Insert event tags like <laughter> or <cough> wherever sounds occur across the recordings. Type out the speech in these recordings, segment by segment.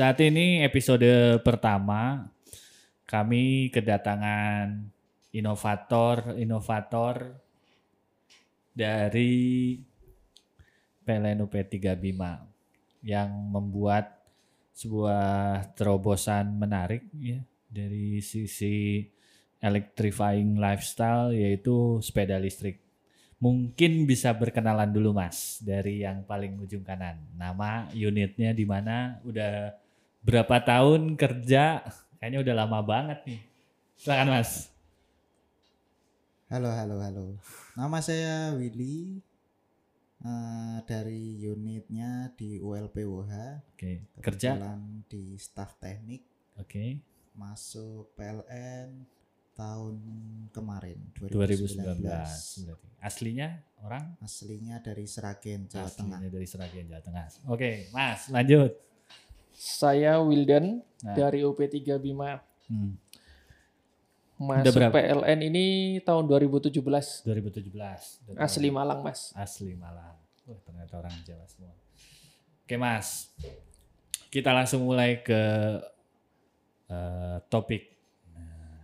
Saat ini episode pertama kami kedatangan inovator-inovator dari PLN UP3 Bima yang membuat sebuah terobosan menarik ya dari sisi electrifying lifestyle yaitu sepeda listrik. Mungkin bisa berkenalan dulu Mas dari yang paling ujung kanan. Nama unitnya di mana? Udah berapa tahun kerja? Kayaknya udah lama banget nih. Silakan Mas. Halo, halo, halo. Nama saya Willy eh, dari unitnya di ULPWH. Oke, kerja. Kebetulan di staf teknik Oke. masuk PLN tahun kemarin 2019 2019. berarti. Aslinya orang Aslinya dari Seragen, Jawa Tengah. aslinya dari Seragen Jawa Tengah. Oke, Mas, lanjut. Saya Wildan Nah. dari UP3 Bima. Hmm, Masuk berapa? PLN ini tahun 2017. 2017. Udah Asli tahun. Malang, Mas. Asli Malang. Wah, ternyata orang Jawa semua. Oke, Mas. Kita langsung mulai ke eh, topik. Nah,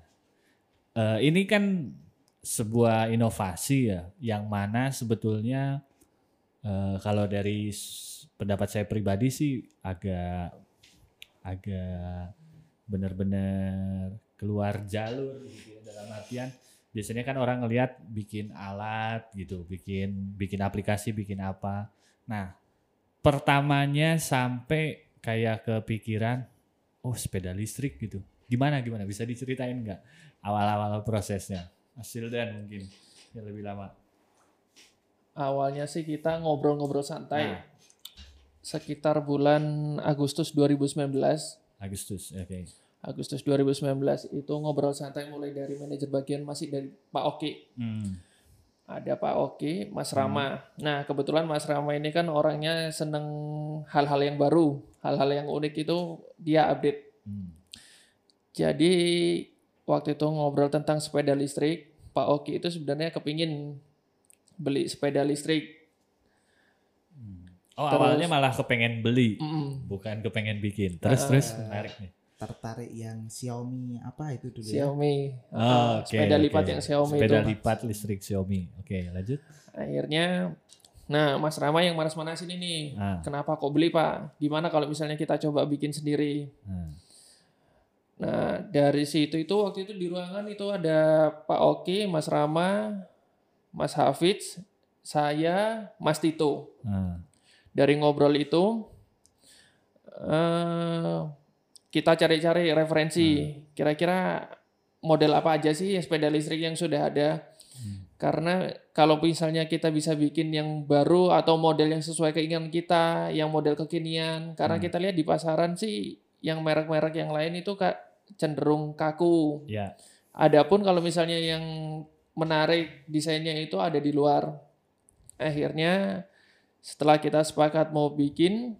eh, ini kan sebuah inovasi ya, yang mana sebetulnya eh, kalau dari pendapat saya pribadi sih agak agak benar-benar keluar jalur gitu ya dalam artian biasanya kan orang ngelihat bikin alat gitu, bikin bikin aplikasi, bikin apa. Nah, pertamanya sampai kayak kepikiran oh sepeda listrik gitu. Gimana gimana bisa diceritain nggak awal-awal prosesnya? Hasil dan mungkin yang lebih lama. Awalnya sih kita ngobrol-ngobrol santai. Nah. Sekitar bulan Agustus 2019. Agustus, oke. Agustus 2019 itu ngobrol santai mulai dari manajer bagian masih dari Pak Oki. Hmm. Ada Pak Oki, Mas Rama. Nah, kebetulan Mas Rama ini kan orangnya seneng hal-hal yang baru, hal-hal yang unik itu dia update. Hmm. Jadi waktu itu ngobrol tentang sepeda listrik, Pak Oki itu sebenarnya kepingin beli sepeda listrik. Oh Terus- awalnya malah kepengen beli, Mm, bukan kepengen bikin. Terus Ah. terus menarik nih. Tertarik yang Xiaomi apa itu dulu ya? Xiaomi, Oh, Uh, oke, sepeda lipat yang Xiaomi Sepeda itu. lipat listrik Xiaomi. Oke, lanjut. Akhirnya, nah Mas Rama yang manas-manasin ini, Ah. kenapa kok beli Pak? Gimana kalau misalnya kita coba bikin sendiri? Nah, Nah dari situ itu waktu itu di ruangan itu ada Pak Oki, Mas Rama, Mas Hafiz, saya, Mas Tito. nah. Dari ngobrol itu eh kita cari-cari referensi. Kira-kira model apa aja sih sepeda listrik yang sudah ada? Karena kalau misalnya kita bisa bikin yang baru atau model yang sesuai keinginan kita yang model kekinian. Karena Hmm. kita lihat di pasaran sih yang merek-merek yang lain itu kak cenderung kaku. Ya, Adapun kalau misalnya yang menarik desainnya itu ada di luar. Akhirnya setelah kita sepakat mau bikin,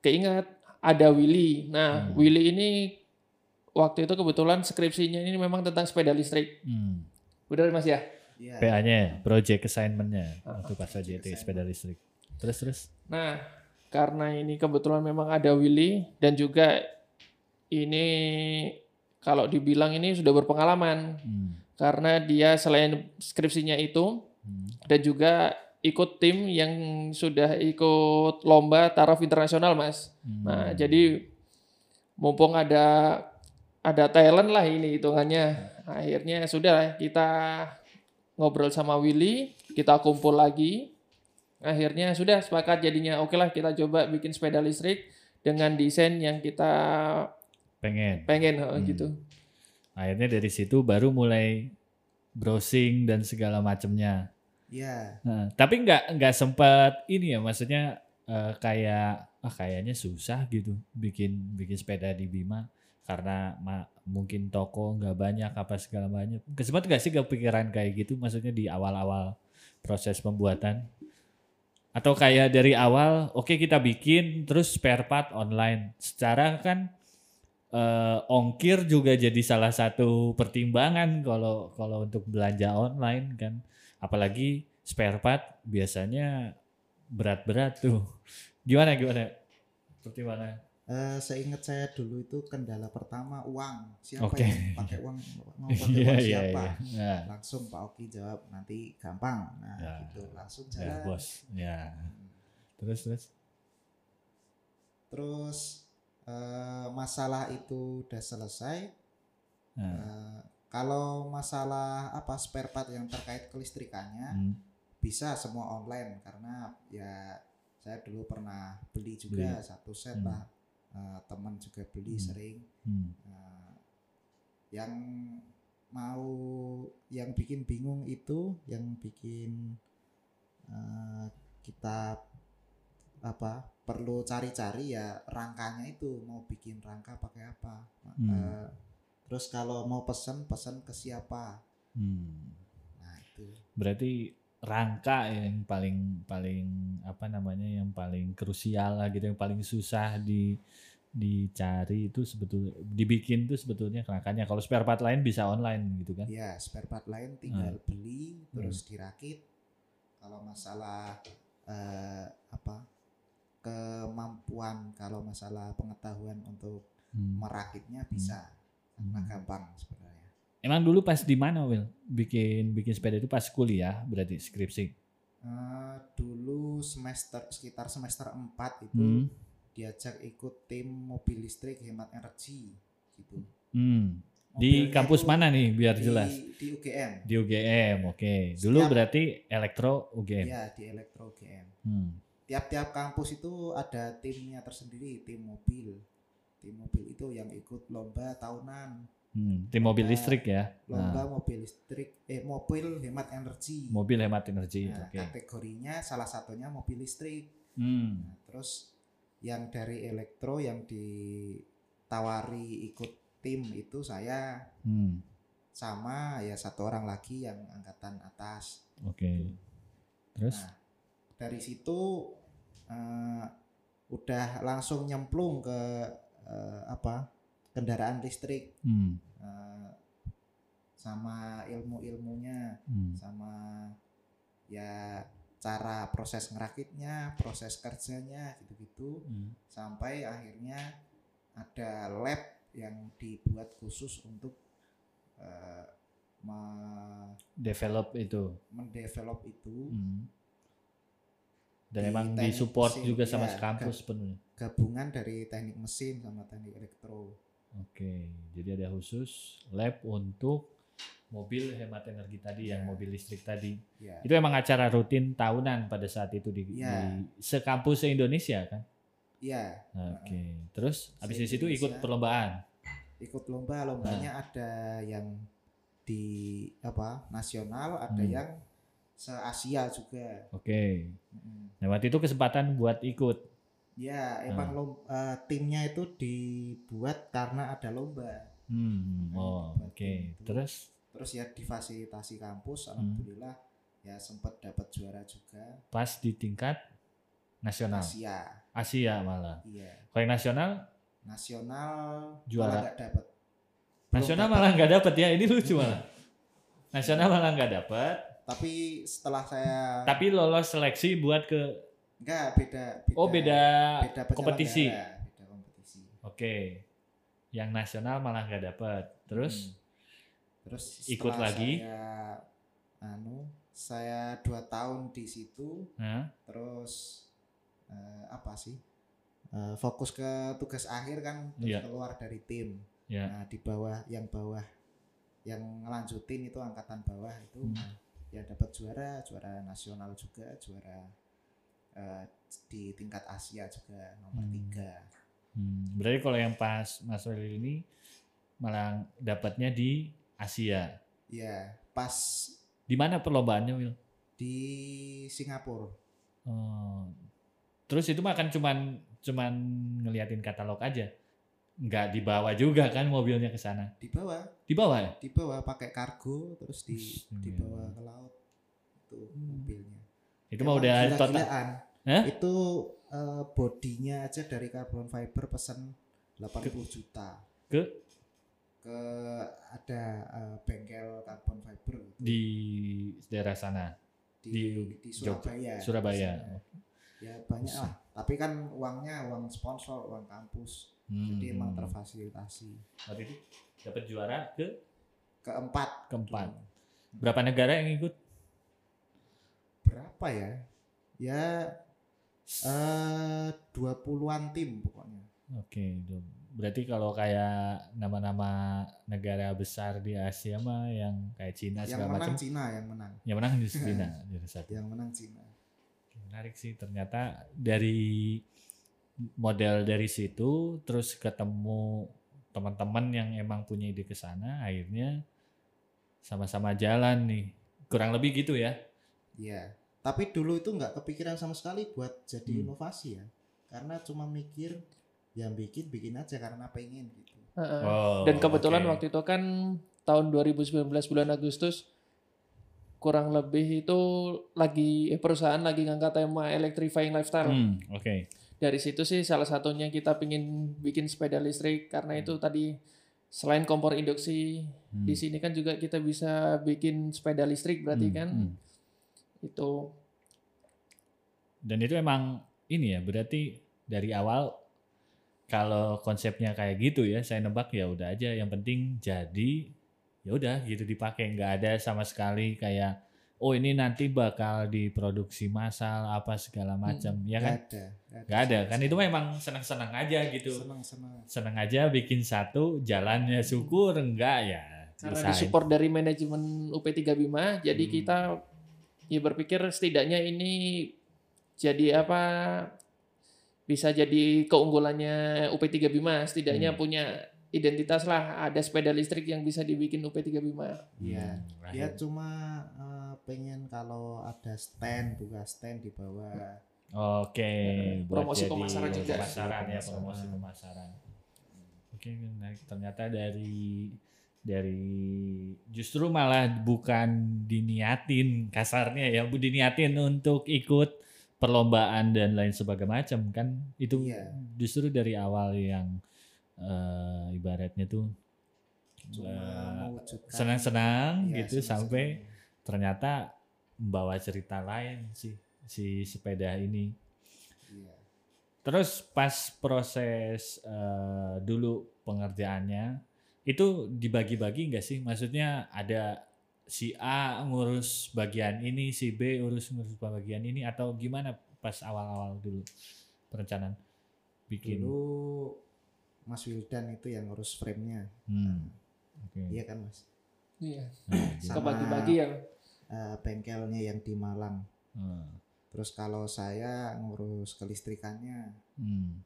keingat ada Willy. Nah, Hmm. Willy ini waktu itu kebetulan skripsinya ini memang tentang sepeda listrik. hmm. Benar Mas ya? Iya. PA-nya, project assignment-nya Ah, waktu pas AJT sepeda listrik. Terus terus. Nah, karena ini kebetulan memang ada Willy dan juga ini kalau dibilang ini sudah berpengalaman Hmm. karena dia selain skripsinya itu Hmm. dan juga ikut tim yang sudah ikut lomba taraf internasional mas. Hmm. Nah jadi mumpung ada ada talent lah ini hitungannya. Akhirnya sudah lah, kita ngobrol sama Willy, kita kumpul lagi. Akhirnya sudah sepakat jadinya oke lah kita coba bikin sepeda listrik dengan desain yang kita pengen. pengen Hmm. gitu. Akhirnya dari situ baru mulai browsing dan segala macamnya. Iya. Nah, tapi nggak nggak sempat ini ya, maksudnya eh, kayak ah kayaknya susah gitu bikin bikin sepeda di Bima karena ma- mungkin toko nggak banyak apa segala banyak. Sempat nggak sih kepikiran kayak gitu, maksudnya di awal-awal proses pembuatan? Atau kayak dari awal, oke kita bikin terus spare part online. Secara kan eh, ongkir juga jadi salah satu pertimbangan kalau kalau untuk belanja online kan apalagi spare part biasanya berat-berat tuh <laughs> gimana gimana pertimbangan Eh, seingat saya dulu itu kendala pertama uang. Siapa Oke. yang pakai uang? Mau <laughs> pakai Iya uang iya siapa? iya. Ya. Langsung Pak Oki jawab nanti gampang. Nah, Ya. gitu. Langsung Ya, jalan. bos. Ya. Terus terus. Terus eh, masalah itu udah selesai. Nah. Eh, kalau masalah apa spare part yang terkait kelistrikannya Hmm. bisa semua online karena ya saya dulu pernah beli juga satu set Hmm. lah Eh, teman juga beli Hmm. sering Hmm. Nah, yang mau yang bikin bingung itu yang bikin eh, kita apa perlu cari-cari ya rangkanya itu mau bikin rangka pakai apa Hmm. Eh, terus kalau mau pesen pesen ke siapa? Hmm. nah itu. Berarti rangka yang paling paling apa namanya yang paling krusial lah gitu yang paling susah di dicari itu sebetulnya dibikin tuh sebetulnya rangkanya. Kalau spare part lain bisa online gitu kan? Ya spare part lain tinggal beli terus dirakit. Kalau masalah eh, apa kemampuan kalau masalah pengetahuan untuk Hmm. merakitnya bisa. karena Hmm. gampang sebenarnya. Emang dulu pas di mana Will bikin bikin sepeda itu pas kuliah berarti skripsi? Eh, dulu semester sekitar semester 4 itu Hmm. diajak ikut tim mobil listrik hemat energi gitu. Hmm. di kampus mana nih biar di, jelas? di UGM di UGM oke. Dulu Setiap- berarti elektro UGM ya di elektro UGM Hmm. tiap-tiap kampus itu ada timnya tersendiri tim mobil tim mobil itu yang ikut lomba tahunan Hmm. tim mobil Lomba- listrik ya lomba Nah, mobil listrik eh mobil hemat energi mobil hemat energi Nah, oke kategorinya salah satunya mobil listrik Hmm. Nah, terus yang dari elektro yang ditawari ikut tim itu saya Hmm. sama ya satu orang lagi yang angkatan atas. Oke. Terus? Nah, dari situ eh, udah langsung nyemplung ke eh, apa kendaraan listrik Hmm. eh, sama ilmu-ilmunya Hmm. sama ya cara proses ngerakitnya, proses kerjanya gitu-gitu Hmm. sampai akhirnya ada lab yang dibuat khusus untuk me- Develop itu. mendevelop itu Hmm. Dan Di emang disupport mesin, juga sama ya, kampus penuhnya. gabungan dari teknik mesin sama teknik elektro. Oke, jadi ada khusus lab untuk mobil hemat energi tadi yang Ya. mobil listrik tadi. Ya, Itu emang acara rutin tahunan pada saat itu di, Ya. di sekampus se-Indonesia kan? ya Oke. Terus habis di situ ikut perlombaan. ikut lomba lombanya Nah. ada yang di apa nasional, ada Hmm. yang se Asia juga. Oke. Mm. Nah, waktu itu kesempatan buat ikut. Ya, Nah. emang lom- eh, timnya itu dibuat karena ada lomba. Hmm. Nah, Oh, oke. tim itu. Terus Terus ya difasilitasi kampus, Hmm. alhamdulillah ya sempat dapat juara juga pas di tingkat nasional. Asia. Asia malah. Iya, Kalau nasional, nasional Juara. malah nggak dapat. nasional dapat. malah nggak dapet ya. Ini lucu malah. <laughs> Nasional malah nggak dapet, Tapi setelah saya tapi lolos seleksi buat ke nggak beda, beda oh beda, beda kompetisi. beda kompetisi. Oke. Yang nasional malah nggak dapet. Terus Hmm. Terus Ikut lagi? Saya, anu, saya dua tahun di situ, nah, terus eh, apa sih? Eh, fokus ke tugas akhir kan, terus Iya. keluar dari tim. ya. Nah di bawah, yang bawah, yang ngelanjutin itu angkatan bawah itu, Hmm. Ya dapat juara, juara nasional juga, juara eh, di tingkat Asia juga nomor Hmm. tiga. Hmm, berarti kalau yang pas Mas Willy ini malah dapatnya di Asia. Ya pas Di mana perlombaannya, Will? di Singapura. Oh. Terus itu mah kan cuman cuman ngeliatin katalog aja. Nggak dibawa juga kan mobilnya ke sana. di bawah Dibawa ya? di bawah pakai kargo terus di iya. dibawa ke laut itu mobilnya Itu mah udah total. gila-gilaan. Hah? itu eh, bodinya aja dari carbon fiber pesan 80 juta Ke ke ada eh, bengkel carbon fiber gitu, di daerah sana. di, di di Surabaya Surabaya. Di sana. ya banyak lah tapi kan uangnya uang sponsor uang kampus jadi emang Hmm. terfasilitasi. Waktu itu dapat juara ke? Keempat. Keempat. Berapa negara yang ikut? berapa ya? Ya eh dua puluhan tim pokoknya. Oke, itu. berarti kalau kayak nama-nama negara besar di Asia mah yang kayak Cina yang segala menang macam, Cina yang menang. Yang menang di <laughs> Cina yang menang Cina. Menarik sih. Ternyata dari model dari situ terus ketemu teman-teman yang emang punya ide ke sana akhirnya sama-sama jalan nih. Kurang lebih gitu ya. Iya tapi dulu itu nggak kepikiran sama sekali buat jadi Hmm. inovasi ya karena cuma mikir yang bikin bikin aja karena pengen gitu Heeh. Oh, Dan kebetulan oke. waktu itu kan tahun 2019 bulan Agustus kurang lebih itu lagi eh, perusahaan lagi ngangkat tema electrifying lifestyle. Hmm, oke. Dari situ sih salah satunya kita pingin bikin sepeda listrik karena itu tadi selain kompor induksi Hmm. di sini kan juga kita bisa bikin sepeda listrik berarti Hmm, kan? hmm. itu. Dan itu emang ini ya, berarti dari awal kalau konsepnya kayak gitu ya, saya nebak ya udah aja. Yang penting jadi ya udah gitu dipakai. Nggak ada sama sekali kayak oh ini nanti bakal diproduksi massal apa segala macam ya kan Nggak ada nggak ada kan itu memang senang-senang aja gitu senang senang senang aja bikin satu jalannya syukur enggak ya karena usahain. disupport dari manajemen UP3 Bima jadi Hmm. kita ya berpikir setidaknya ini jadi apa bisa jadi keunggulannya UP3 Bima setidaknya Hmm. punya identitas lah ada sepeda listrik yang bisa dibikin UP3 Bima Iya. Hmm, ya akhir- cuma eh, pengen kalau ada stand buka stand di bawah Oke, buat promosi jadi pemasaran juga. Pemasaran ya, promosi pemasaran. Oke, menarik. ternyata dari dari justru malah bukan diniatin kasarnya ya, bu diniatin untuk ikut perlombaan dan lain sebagainya macam kan itu Iya. justru dari awal yang eh, ibaratnya tuh eh, senang-senang Iya, gitu senang-senang. sampai ternyata membawa cerita lain sih si sepeda ini. Iya. Terus pas proses eh, dulu pengerjaannya itu dibagi-bagi nggak sih? Maksudnya ada si A ngurus bagian ini, si B urus ngurus bagian ini atau gimana pas awal-awal dulu perencanaan bikin? dulu Mas Wildan itu yang ngurus frame-nya Hmm. Oke. iya kan Mas iya Nah, <laughs> gitu. Sama- kebagi-bagi ya Eh, bengkelnya yang di Malang Hmm. terus kalau saya ngurus kelistrikannya Hmm.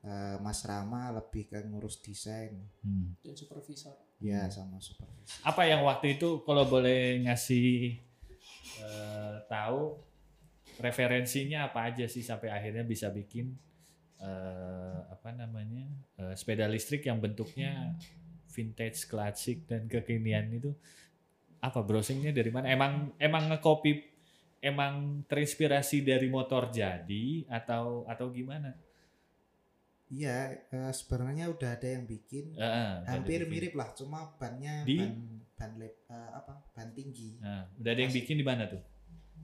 eh, Mas Rama lebih ke ngurus desain Hmm. dan supervisor ya Hmm. sama supervisi apa yang waktu itu kalau boleh ngasih eh, tahu referensinya apa aja sih sampai akhirnya bisa bikin eh, apa namanya eh, sepeda listrik yang bentuknya vintage klasik dan kekinian itu apa browsingnya dari mana? Emang emang ngekopi emang terinspirasi dari motor jadi atau atau gimana? Iya eh, sebenarnya udah ada yang bikin. Eh, hampir udah mirip lah cuma bannya Di? ban ban lep- eh, apa ban tinggi. Nah, udah ada yang bikin di mana tuh?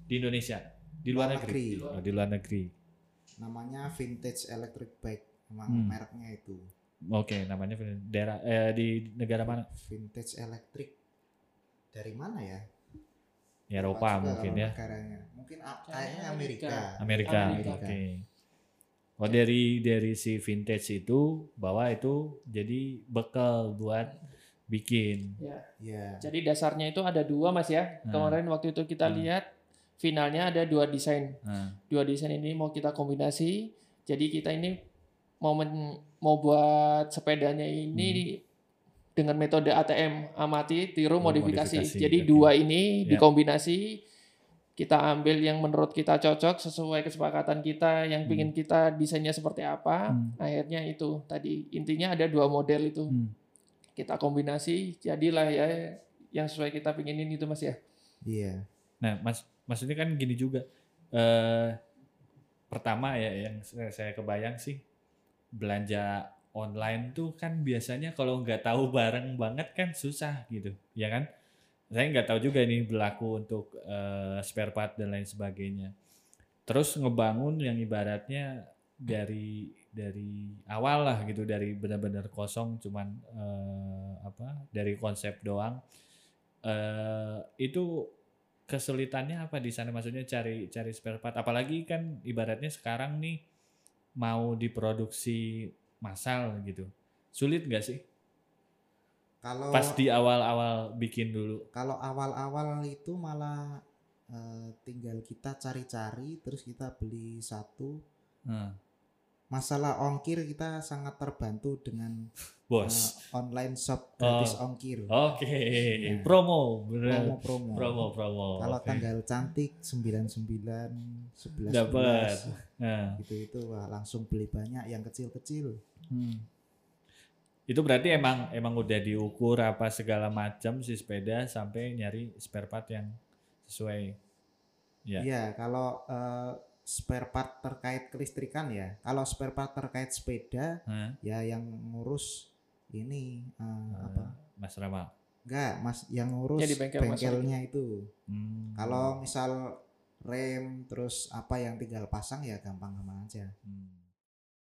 Di Indonesia? Di luar Luar negeri, negeri. Oh, di luar negeri namanya vintage electric bike emang Hmm. mereknya itu Oke, namanya daerah eh, di negara mana? vintage electric dari mana ya Ya, Eropa mungkin ya. negaranya mungkin Kayaknya kayaknya Amerika. Amerika Amerika. Amerika. Oke. Oh dari dari si vintage itu bawa itu jadi bekal buat bikin. ya ya jadi dasarnya itu ada dua mas ya Hmm. kemarin waktu itu kita Hmm. lihat finalnya ada dua desain Nah, dua desain ini mau kita kombinasi. Jadi kita ini mau men- mau buat sepedanya ini dengan metode ATM amati tiru Oh, modifikasi. modifikasi, Jadi oke. dua ini Ya. dikombinasi kita ambil yang menurut kita cocok sesuai kesepakatan kita yang Hmm. pingin kita desainnya seperti apa. Hmm. Akhirnya itu tadi intinya ada dua model itu hmm. kita kombinasi jadilah ya yang sesuai kita pinginin itu mas ya. iya Nah, mas maksudnya kan gini juga. Eh pertama ya yang saya, kebayang sih belanja online tuh kan biasanya kalau nggak tahu barang banget kan susah gitu, ya kan? Saya nggak tahu juga ini berlaku untuk eh, spare part dan lain sebagainya. terus ngebangun yang ibaratnya dari dari awal lah gitu dari benar-benar kosong cuman eh, apa dari konsep doang eh itu kesulitannya apa di sana? Maksudnya cari cari spare part. Apalagi kan ibaratnya sekarang nih mau diproduksi massal gitu. Sulit nggak sih? Kalau pas di awal-awal bikin dulu. Kalau awal-awal itu malah eh, tinggal kita cari-cari terus kita beli satu. Nah, Masalah ongkir kita sangat terbantu dengan bos eh, online shop gratis ongkir. oke Nah. promo bener Promo-promo. promo promo Kalau Oke. tanggal cantik 99 11 dapat 11, nah. gitu itu wah, langsung beli banyak yang kecil-kecil. Hmm. Itu berarti emang emang udah diukur apa segala macam si sepeda sampai nyari spare part yang sesuai. Ya. Iya, kalau eh, spare part terkait kelistrikan ya. Kalau spare part terkait sepeda Hah? ya yang ngurus ini eh, apa? Mas Rama. Enggak, Mas yang ngurus Ya, di bengkel bengkelnya itu. Hmm. Kalau misal rem terus apa yang tinggal pasang ya gampang-gampang aja. Hmm.